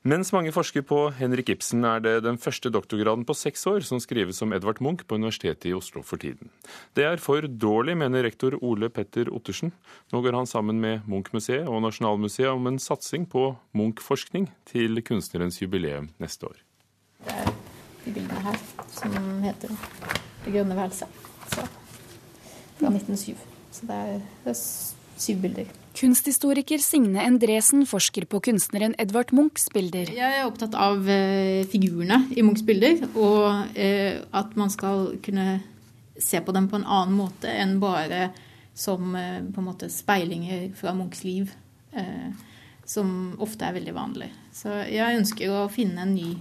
Mens mange forsker på Henrik Ibsen, er det den første doktorgraden på seks år som skrives om Edvard Munch på Universitetet i Oslo for tiden. Det er for dårlig, mener rektor Ole Petter Ottersen. Nå går han sammen med Munch-museet og Nasjonalmuseet om en satsing på Munch-forskning til kunstnerens jubileum neste år. Det er de bildene her som heter 'Det grønne værelset'. Fra 1907. Så det er, syv bilder. Kunsthistoriker Signe Endresen forsker på kunstneren Edvard Munchs bilder. Jeg er opptatt av eh, figurene i Munchs bilder, og eh, at man skal kunne se på dem på en annen måte enn bare som eh, på en måte speilinger fra Munchs liv, som ofte er veldig vanlig. Så jeg ønsker å finne en ny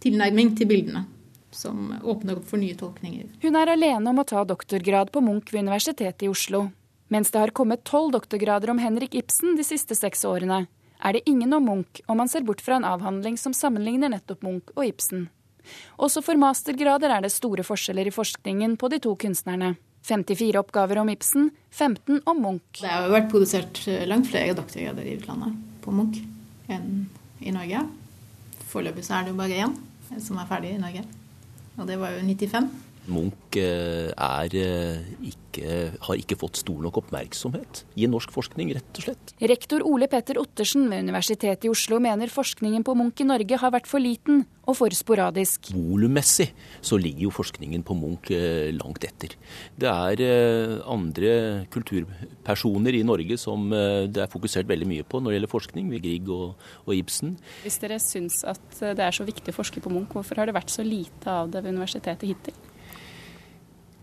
tilnærming til bildene. Som åpner opp for nye tolkninger. Hun er alene om å ta doktorgrad på Munch ved Universitetet i Oslo. Mens det har kommet tolv doktorgrader om Henrik Ibsen de siste seks årene, er det ingen om Munch om man ser bort fra en avhandling som sammenligner nettopp Munch og Ibsen. Også for mastergrader er det store forskjeller i forskningen på de to kunstnerne. 54 oppgaver om Ibsen, 15 om Munch. Det har vært produsert langt flere doktorgrader i utlandet på Munch enn i Norge. Foreløpig er det jo bare én som er ferdig i Norge, og det var jo 95. Munch eh, er eh, ikke, har ikke fått stor nok oppmerksomhet i norsk forskning, rett og slett. Rektor Ole Petter Ottersen ved Universitetet i Oslo mener forskningen på Munch i Norge har vært for liten og for sporadisk. Volummessig så ligger jo forskningen på Munch eh, langt etter. Det er andre kulturpersoner i Norge som det er fokusert veldig mye på når det gjelder forskning, ved Grieg og, og Ibsen. Hvis dere syns at det er så viktig å forske på Munch, hvorfor har det vært så lite av det ved universitetet hittil?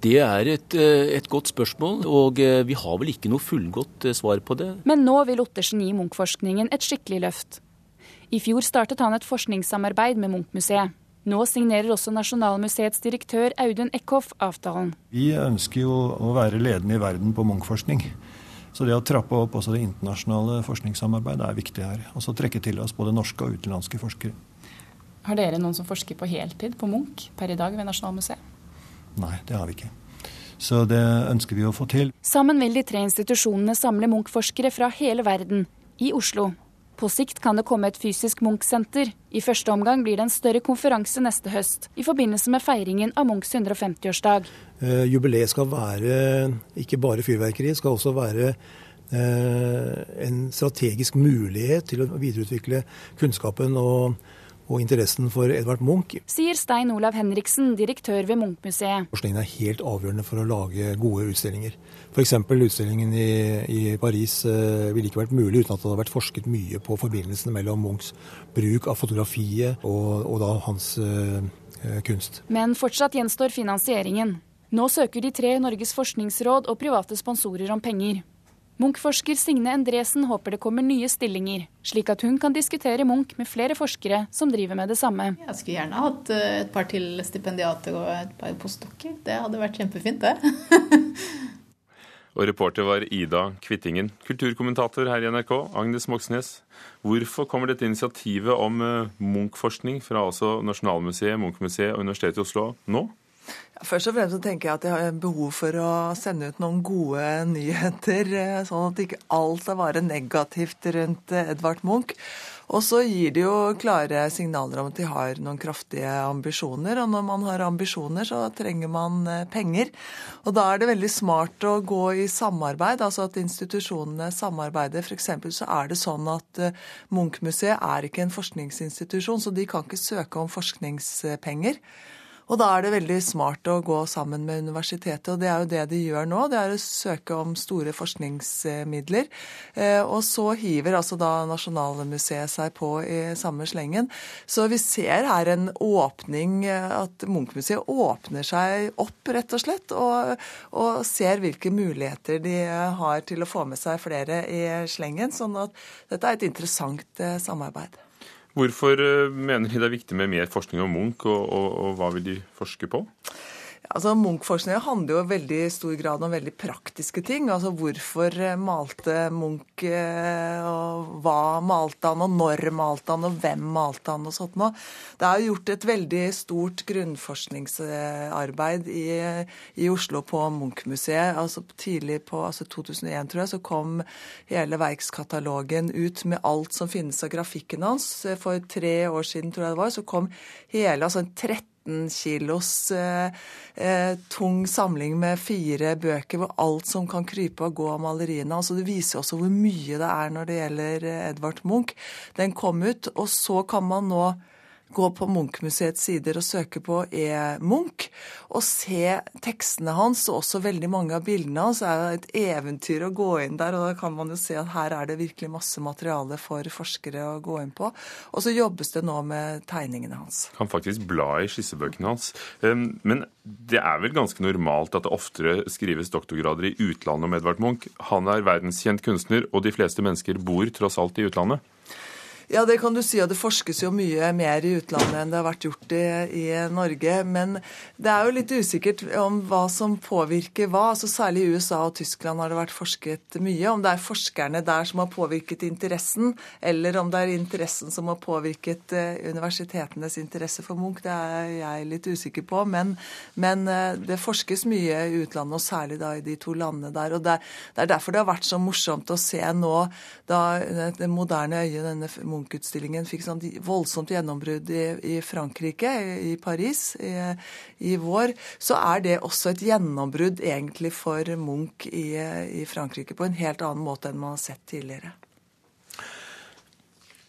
Det er et, eh, et, godt spørsmål, og eh, vi har vel ikke noe fullgodt eh, svar på det. Men nå vil Ottersen gi Munch-forskningen et skikkelig løft. I fjor startet han et forskningssamarbeid med Munch-museet. Nå signerer også Nasjonalmuseets direktør Audun Eckhoff avtalen. Vi ønsker jo å være ledende i verden på Munch-forskning. Så det å trappe opp også det internasjonale forskningssamarbeidet er viktig her. Og så trekke til oss både norske og utenlandske forskere. Har dere noen som forsker på heltid på Munch per i dag ved Nasjonalmuseet? Nei, det har vi ikke. Så det ønsker vi å få til. Sammen vil de tre institusjonene samle Munch-forskere fra hele verden i Oslo. På sikt kan det komme et fysisk Munch-senter. I første omgang blir det en større konferanse neste høst, i forbindelse med feiringen av Munchs 150-årsdag. Eh, jubileet skal være ikke bare fyrverkeri, det skal også være eh, en strategisk mulighet til å videreutvikle kunnskapen og og interessen for Edvard Munch. Sier Stein Olav Henriksen, direktør ved Munch-museet. Forskningen er helt avgjørende for å lage gode utstillinger. F.eks. utstillingen i, i Paris eh, ville ikke vært mulig uten at det hadde vært forsket mye på forbindelsene mellom Munchs bruk av fotografiet og, og da hans eh, eh kunst. Men fortsatt gjenstår finansieringen. Nå søker de tre Norges forskningsråd og private sponsorer om penger. Munch-forsker Signe Endresen håper det kommer nye stillinger, slik at hun kan diskutere Munch med flere forskere som driver med det samme. Jeg skulle gjerne hatt eh, et par til stipendiater og et par postdokker. Det hadde vært kjempefint, det. og reporter var Ida Kvittingen. Kulturkommentator her i NRK, Agnes Moxnes. Hvorfor kommer dette initiativet om eh, Munch-forskning fra altså Nasjonalmuseet, Munch-museet og Universitetet i Oslo nå? Først og fremst tenker jeg at jeg har behov for å sende ut noen gode nyheter, eh, sånn at ikke alt er bare negativt rundt eh, Edvard Munch. Og så gir de jo klare signaler om at de har noen kraftige ambisjoner. Og når man har ambisjoner, så trenger man eh, penger. Og da er det veldig smart å gå i samarbeid, altså at institusjonene samarbeider. F.eks. så er det sånn at Munch-museet er ikke en forskningsinstitusjon, så de kan ikke søke om forskningspenger. Og da er det veldig smart å gå sammen med universitetet, og det er jo det de gjør nå. Det er å søke om store forskningsmidler. Eh, og så hiver altså da Nasjonalmuseet seg på i samme slengen. Så vi ser her en åpning, at at Munchmuseet åpner seg opp, rett og slett, og, og ser hvilke muligheter de har til å få med seg flere i slengen. Sånn at dette er et interessant eh, samarbeid. Hvorfor eh, mener de det er viktig med mer forskning om Munch, og, og, og hva vil de forske på? Altså, Munch-forskninga handler jo i veldig stor grad om veldig praktiske ting. Altså hvorfor eh, malte Munch, eh, og hva malte han, og når malte han, og hvem malte han, og sånt noe. Det er jo gjort et veldig stort grunnforskningsarbeid i, i Oslo på Munch-museet. Altså tidlig på altså 2001, tror jeg, så kom hele verkskatalogen ut med alt som finnes av grafikken hans. For tre år siden, tror jeg det var, så kom hele altså 13 15 kilos eh, eh, tung samling med fire bøker hvor alt som kan krype og gå av maleriene. Altså det viser også hvor mye det er når det gjelder eh, Edvard Munch. Den kom ut, og så kan man nå gå på Munch-museets sider og søke på E-Munch og se tekstene hans, og også veldig mange av bildene hans. Det er et eventyr å gå inn der, og da kan man jo se at her er det virkelig masse materiale for forskere å gå inn på. Og så jobbes det nå med tegningene hans. Kan faktisk bla i skissebøkene hans. Men det er vel ganske normalt at det oftere skrives doktorgrader i utlandet om Edvard Munch. Han er verdenskjent kunstner, og de fleste mennesker bor tross alt i utlandet. Ja, det kan du si, og det forskes jo mye mer i utlandet enn det har vært gjort i, i, Norge. Men det er jo litt usikkert om hva som påvirker hva. altså Særlig i USA og Tyskland har det vært forsket mye. Om det er forskerne der som har påvirket interessen, eller om det er interessen som har påvirket uh, universitetenes interesse for Munch, det er jeg litt usikker på. Men, men uh, det forskes mye i utlandet, og særlig da i de to landene der. og Det, det er derfor det har vært så morsomt å se nå da det moderne øyet, denne Munch-utstillingen fikk sånn voldsomt gjennombrudd i, i Frankrike, i, i Paris, i, i, vår, så er det også et gjennombrudd egentlig for Munch i, i Frankrike på en helt annen måte enn man har sett tidligere.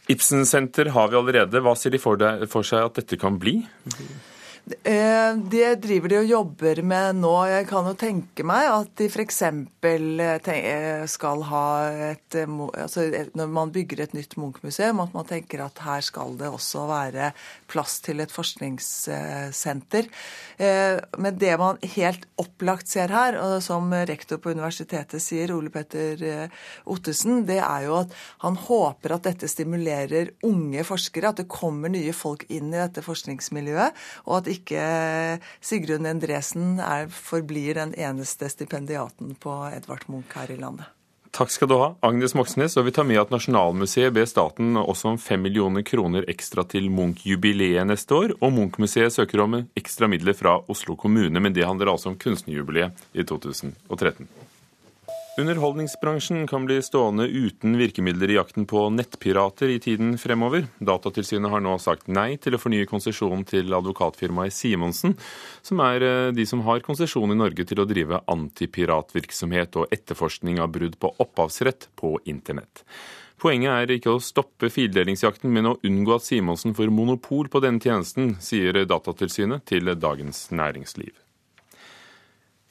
Ibsen-senter har vi allerede. Hva ser de for, deg, for seg at dette kan bli? Eh, det driver de og jobber med nå. Jeg kan jo tenke meg at de f.eks. Eh, eh, skal ha et altså Når man bygger et nytt Munch-museum, at man tenker at her skal det også være plass til et forskningssenter. Men det man helt opplagt ser her, og som rektor på universitetet sier, Ole Petter Ottesen, det er jo at han håper at dette stimulerer unge forskere, at det kommer nye folk inn i dette forskningsmiljøet. og at ikke Sigrun Endresen er, forblir den eneste stipendiaten på Edvard Munch her i landet. Takk skal du ha, Agnes Moxnes. Og vi tar med at Nasjonalmuseet ber staten også om fem millioner kroner ekstra til Munch-jubileet neste år. Og Munch-museet søker om ekstra midler fra Oslo kommune, men det handler altså om kunstnerjubileet i 2013. Underholdningsbransjen kan bli stående uten virkemidler i jakten på nettpirater i tiden fremover. Datatilsynet har nå sagt nei til å fornye konsesjonen til advokatfirmaet Simonsen, som er eh, de som har konsesjon i Norge til å drive antipiratvirksomhet og etterforskning av brudd på opphavsrett på internett. Poenget er ikke å stoppe fildelingsjakten, men å unngå at Simonsen får monopol på denne tjenesten, sier Datatilsynet til Dagens Næringsliv.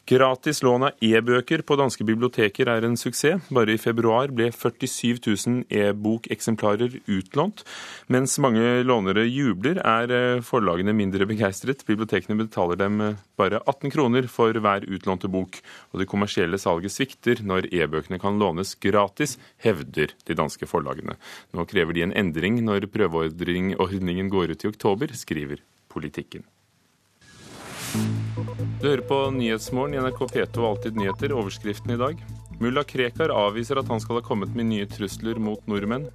Gratis lån av e-bøker på danske biblioteker er en suksess. Bare i februar ble 47 000 e-bokeksemplarer utlånt. Mens mange lånere jubler, er eh, forlagene mindre begeistret. Bibliotekene betaler dem eh, bare 18 kroner for hver utlånte bok. Og det kommersielle salget svikter når e-bøkene kan lånes gratis, hevder de danske forlagene. Nå krever de en endring når prøveordningen går ut i oktober, skriver Politikken. Du hører på Nyhetsmorgen i NRK P2 og Alltid nyheter. Overskriften i dag. Mulla Krekar avviser at han skal ha kommet med nye trusler mot nordmenn.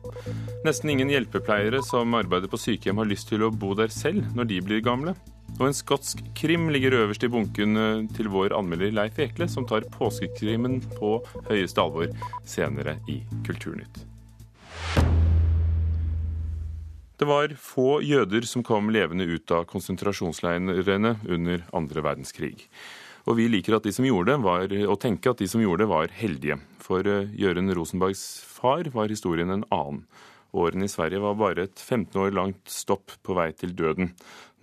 Nesten ingen hjelpepleiere som arbeider på sykehjem har lyst til å bo der selv når de blir gamle. Og en skotsk krim ligger øverst i bunken eh, til vår anmelder Leif Ekle, som tar påskekrimen på høyeste alvor senere i Kulturnytt. Det var få jøder som kom levende ut av konsentrasjonsleirene under andre verdenskrig. Og vi liker at de som gjorde det, var, å tenke at de som gjorde det, var heldige. For eh, Jørund Rosenbergs far var historien en annen. Årene i Sverige var bare et 15 år langt stopp på vei til døden.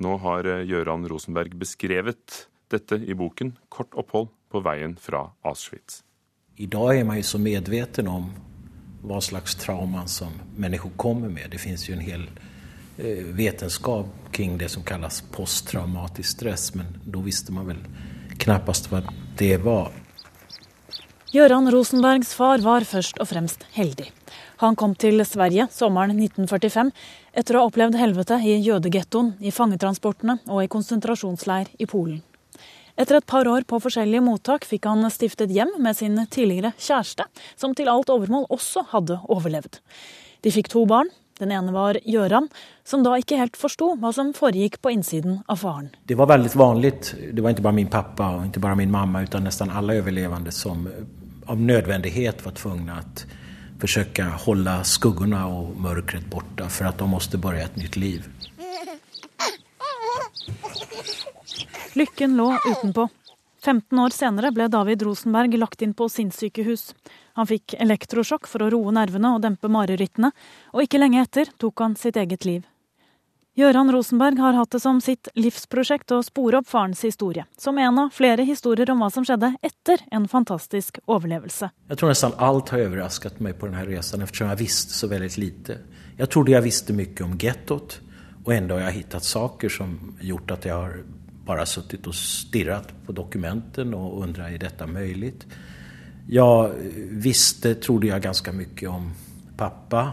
Nå har eh, Gøran Rosenberg beskrevet dette i boken 'Kort opphold på veien fra Auschwitz'. I dag er man jo så medveten om hva slags trauman som mennesker kommer med. Det finnes jo en hel eh, vetenskap kring det som kalles posttraumatisk stress, men da visste man vel knappast hva det var. Gøran Rosenbergs far var først og fremst heldig. Han kom til Sverige sommeren 1945 etter å ha opplevd helvete i jødegettoen, i fangetransportene og i konsentrasjonsleir i Polen. Etter et par år på forskjellige mottak fikk han stiftet hjem med sin tidligere kjæreste, som til alt overmål også hadde overlevd. De fikk to barn. Den ene var Gjøran, som da ikke helt forsto hva som foregikk på innsiden av faren. Det var veldig vanlig. Det var ikke bare min pappa og ikke bare min mamma, men nesten alle overlevende som av nødvendighet var tvungne til å forsøke å holde skuggene og mørket borte, for at de måtte begynne et nytt liv. Lykken lå utenpå. 15 år senere ble David Rosenberg lagt inn på sinnssykehus. Han fikk elektrosjokk for å roe nervene og dempe marerittene, og ikke lenge etter tok han sitt eget liv. Gøran Rosenberg har hatt det som sitt livsprosjekt å spore opp farens historie, som en av flere historier om hva som skjedde etter en fantastisk overlevelse. Jeg tror nesten alt har overrasket meg på denne reisen, ettersom jeg visste så veldig lite. Jeg trodde jeg visste mye om gettoet, og enda har jeg funnet saker som har gjort at jeg har bare suttit og stirret på dokumenten og undret er dette möjligt? Jeg visste, trodde jeg, ganske mye om pappa,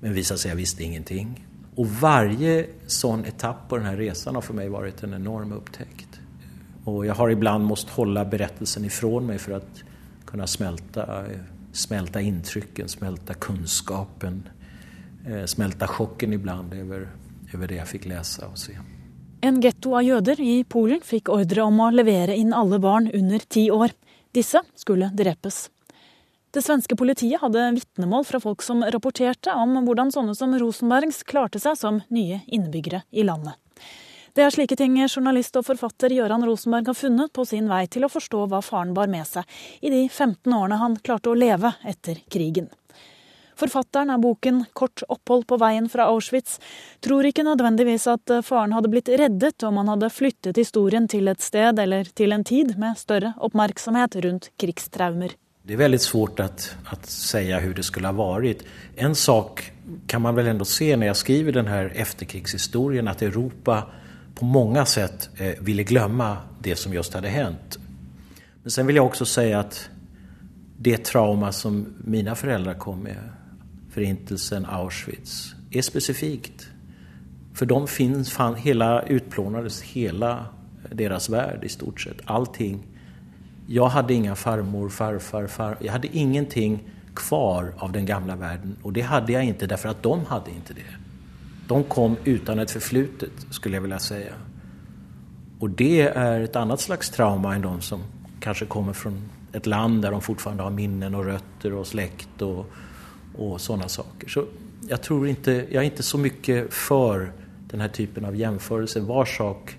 men visade sig jeg visste ingenting. Og varje sånn etapp på denne resan har for meg vært en enorm upptäckt. Og jeg har ibland måste holde berettelsen ifrån meg for att kunne smälta, smälta intrycken, smälta kunskapen, smälta chocken sjokken över, over det jeg fikk läsa og se. En getto av jøder i Polen fikk ordre om å levere inn alle barn under ti år. Disse skulle drepes. Det svenske politiet hadde vitnemål fra folk som rapporterte om hvordan sånne som Rosenbergs klarte seg som nye innbyggere i landet. Det er slike ting journalist og forfatter Gøran Rosenberg har funnet på sin vei til å forstå hva faren bar med seg i de 15 årene han klarte å leve etter krigen. Forfatteren av boken 'Kort opphold på veien fra Auschwitz' tror ikke nødvendigvis at eh, faren hadde blitt reddet om han hadde flyttet historien til et sted eller til en tid med større oppmerksomhet rundt krigstraumer. Det er veldig svårt å si hvordan det skulle ha vært. En sak kan man vel se når jeg skriver denne efterkrigshistorien, at Europa på mange sett eh, ville glemme det som just hadde hendt. Men sen vil jeg også si at det trauma som mine foreldre kom med förintelsen, Auschwitz, är specifikt. För de finns, fan, hela, utplånades hela deras värld i stort sett. Allting. Jag hade inga farmor, farfar, far. Jag hade ingenting kvar av den gamla världen. Och det hade jag inte därför att de hade inte det. De kom utan ett förflutet, skulle jag vilja säga. Och det är ett annat slags trauma än de som kanske kommer från ett land där de fortfarande har minnen och rötter och släkt och, och sådana saker. Så jag tror inte, jag är inte så mycket för den här typen av jämförelse. Var sak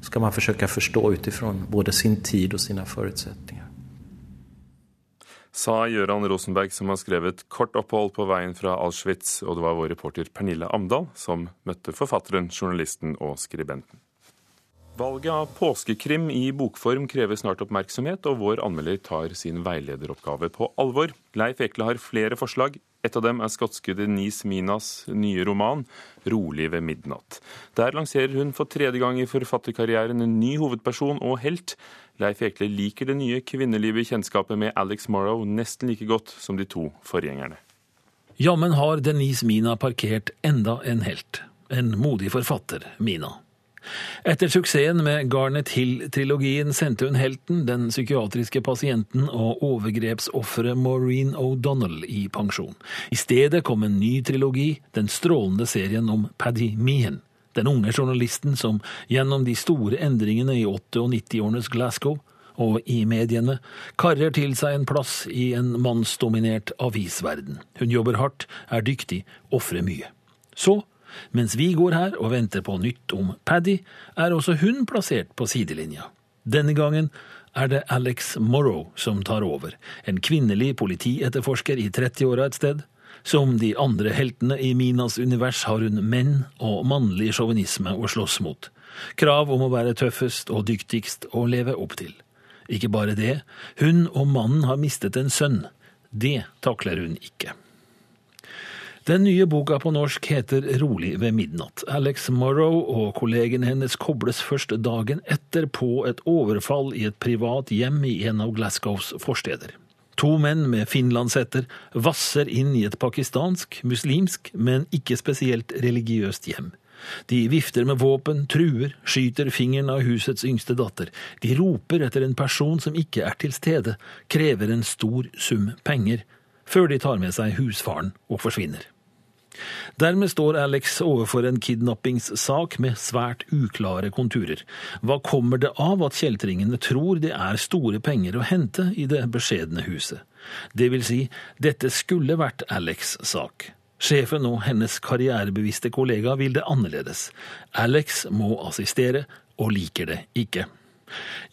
ska man försöka förstå utifrån både sin tid och sina förutsättningar. Sa Gøran Rosenberg, som har skrevet 'Kort opphold på veien fra Auschwitz', og det var vår reporter Pernille Amdal som møtte forfatteren, journalisten og skribenten. Valget av påskekrim i bokform krever snart oppmerksomhet, og vår anmelder tar sin veilederoppgave på alvor. Leif Ekle har flere forslag. Et av dem er skotske Denise Minas nye roman 'Rolig ved midnatt'. Der lanserer hun for tredje gang i forfatterkarrieren en ny hovedperson og helt. Leif Ekle liker det nye kvinnelivet i kjennskapet med Alex Morrow nesten like godt som de to forgjengerne. Jammen har Denise Mina parkert enda en helt. En modig forfatter, Mina. Etter suksessen med Garnet Hill-trilogien sendte hun helten, den psykiatriske pasienten og overgrepsofferet Maureen O'Donnell i pensjon. I stedet kom en ny trilogi, den strålende serien om Paddy Meehan. Den unge journalisten som gjennom de store endringene i 80- og 90-årenes Glasgow og i mediene karrer til seg en plass i en mannsdominert avisverden. Hun jobber hardt, er dyktig, ofrer mye. Så mens vi går her og venter på nytt om Paddy, er også hun plassert på sidelinja. Denne gangen er det Alex Morrow som tar over, en kvinnelig politietterforsker i 30-åra et sted. Som de andre heltene i Minas univers har hun menn og mannlig sjåvinisme å slåss mot. Krav om å være tøffest og dyktigst å leve opp til. Ikke bare det, hun og mannen har mistet en sønn. Det takler hun ikke. Den nye boka på norsk heter Rolig ved midnatt. Alex Morrow og kollegen hennes kobles først dagen etter på et overfall i et privat hjem i en av Glasgows forsteder. To menn med finlandshetter vasser inn i et pakistansk, muslimsk, men ikke spesielt religiøst hjem. De vifter med våpen, truer, skyter fingeren av husets yngste datter. De roper etter en person som ikke er til stede, krever en stor sum penger, før de tar med seg husfaren og forsvinner. Dermed står Alex overfor en kidnappingssak med svært uklare konturer. Hva kommer det av at kjeltringene tror det er store penger å hente i det beskjedne huset? Det vil si, dette skulle vært Alex' sak. Sjefen og hennes karrierebevisste kollega vil det annerledes. Alex må assistere, og liker det ikke.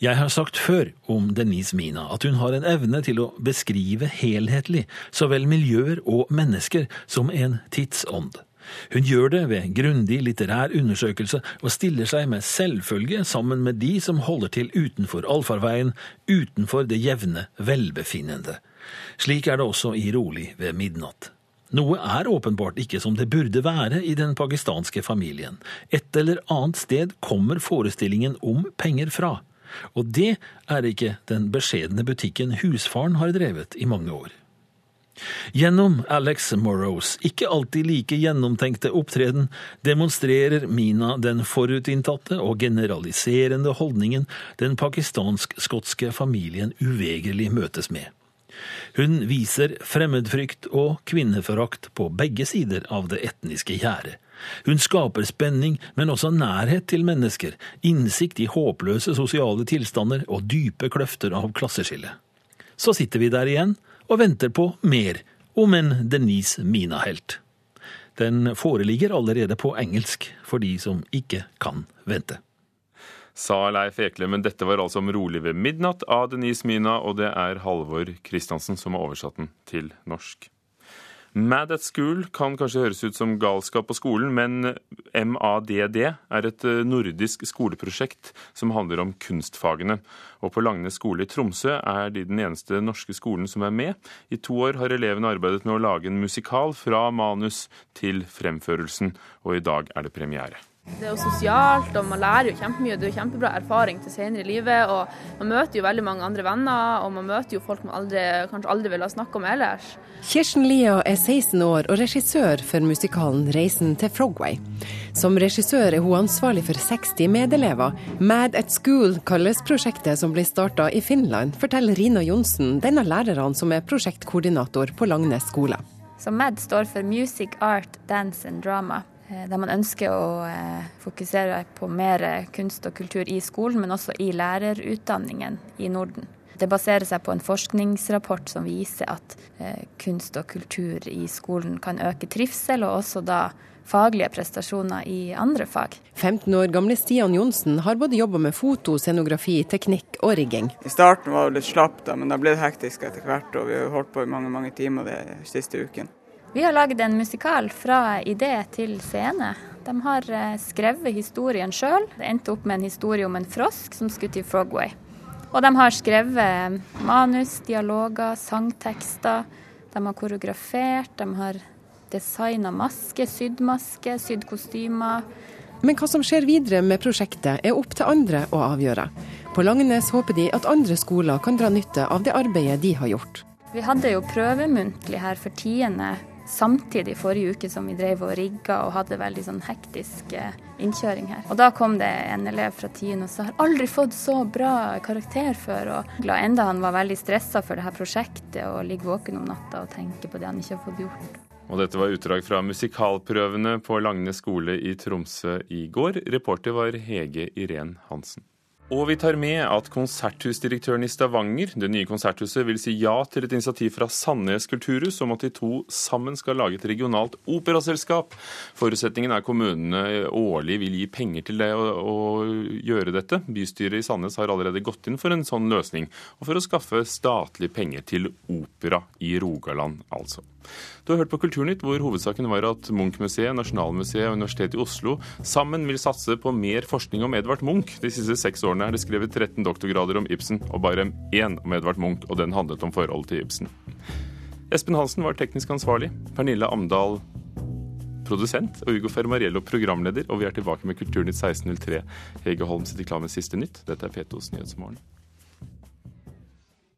Jeg har sagt før om Denise Mina at hun har en evne til å beskrive helhetlig så vel miljøer og mennesker som en tidsånd. Hun gjør det ved grundig litterær undersøkelse og stiller seg med selvfølge sammen med de som holder til utenfor allfarveien, utenfor det jevne velbefinnende. Slik er det også i Rolig ved midnatt. Noe er åpenbart ikke som det burde være i den pakistanske familien. Et eller annet sted kommer forestillingen om penger fra. Og det er ikke den beskjedne butikken husfaren har drevet i mange år. Gjennom Alex Morrows ikke alltid like gjennomtenkte opptreden demonstrerer Mina den forutinntatte og generaliserende holdningen den pakistansk-skotske familien uvegerlig møtes med. Hun viser fremmedfrykt og kvinneforakt på begge sider av det etniske gjerdet. Hun skaper spenning, men også nærhet til mennesker, innsikt i håpløse sosiale tilstander og dype kløfter av klasseskille. Så sitter vi der igjen og venter på mer om en Denise Mina-helt. Den foreligger allerede på engelsk for de som ikke kan vente sa Leif Ekle. Men dette var altså om Rolig ved midnatt av Denise Mina, og det er Halvor Christiansen som har oversatt den til norsk. Mad at School kan kanskje høres ut som galskap på skolen, men MADD er et eh, nordisk skoleprosjekt som handler om kunstfagene. Og på Langnes skole i Tromsø er de den eneste norske skolen som er med. I to år har elevene arbeidet med å lage en musikal fra manus til fremførelsen, og i dag er det premiere. Det er jo sosialt, og man lærer jo kjempemye. Det er jo kjempebra erfaring til senere i livet. og Man møter jo veldig mange andre venner, og man møter jo folk man aldri, kanskje aldri ville ha snakka med ellers. Kirsten Lia er 16 år og regissør for musikalen 'Reisen til Frogway'. Som regissør er hun ansvarlig for 60 medelever. Mad at School kalles prosjektet som ble starta i Finland, forteller Rina Johnsen, den av lærerne som er prosjektkoordinator på Langnes skole. Så MAD står for Music, Art, Dance and Drama. Eh, der man ønsker å eh, fokusere på mer kunst og kultur i skolen, men også i lærerutdanningen i Norden. Det baserer seg på en forskningsrapport som viser at eh, kunst og kultur i skolen kan øke trivsel, og også da faglige prestasjoner i andre fag. 15 år gamle Stian Johnsen har både jobba med foto, scenografi, teknikk og rigging. I starten var det litt slapt, men det ble hektisk etter hvert, og vi har holdt på i mange mange timer de siste ukene. Vi har lagd en musikal fra idé til scene. De har eh, skrevet historien sjøl. Det endte opp med en historie om en frosk som skulle til Frogway. Og de har skrevet manus, dialoger, sangtekster. De har koreografert, de har designa maske, sydd maske, sydd kostymer. Men hva som skjer videre med prosjektet er opp til andre å avgjøre. På Langnes håper de at andre skoler kan dra nytte av det arbeidet de har gjort. Vi hadde jo prøvemuntlig her for tiende samtidig forrige uke som vi drev og rigga og hadde veldig sånn hektisk eh, innkjøring her. Og da kom det en elev fra tiende og sa har aldri fått så bra karakter før. Og glad enda han var veldig stressa for det her prosjektet og ligger våken om natta og tenker på det han ikke har fått gjort. Og dette var utdrag fra musikalprøvene på Lagne skole i Tromsø i går. Reporter var Hege Irén Hansen. Og vi tar med at konserthusdirektøren i Stavanger, det nye konserthuset, vil si ja til et initiativ fra Sandnes kulturhus om at de to sammen skal lage et regionalt operaselskap. Forutsetningen er kommunene årlig vil gi penger til det å, å gjøre dette. Bystyret i Sandnes har allerede gått inn for en sånn løsning, og for å skaffe statlige penger til opera i Rogaland, altså. Du har hørt på Kulturnytt, hvor hovedsaken var at Munch-museet, Nasjonalmuseet og Universitetet i Oslo sammen vil satse på mer forskning om Edvard Munch. De siste seks årene er det skrevet 13 doktorgrader om Ibsen, og bare én om Edvard Munch, og den handlet om forholdet til Ibsen. Espen Hansen var teknisk ansvarlig. Pernille Amdal produsent og Ugo Fermariello programleder. Og vi er tilbake med Kulturnytt 1603. Hege Holm sitter klar med siste nytt. Dette er P2s Nyhetsmorgen.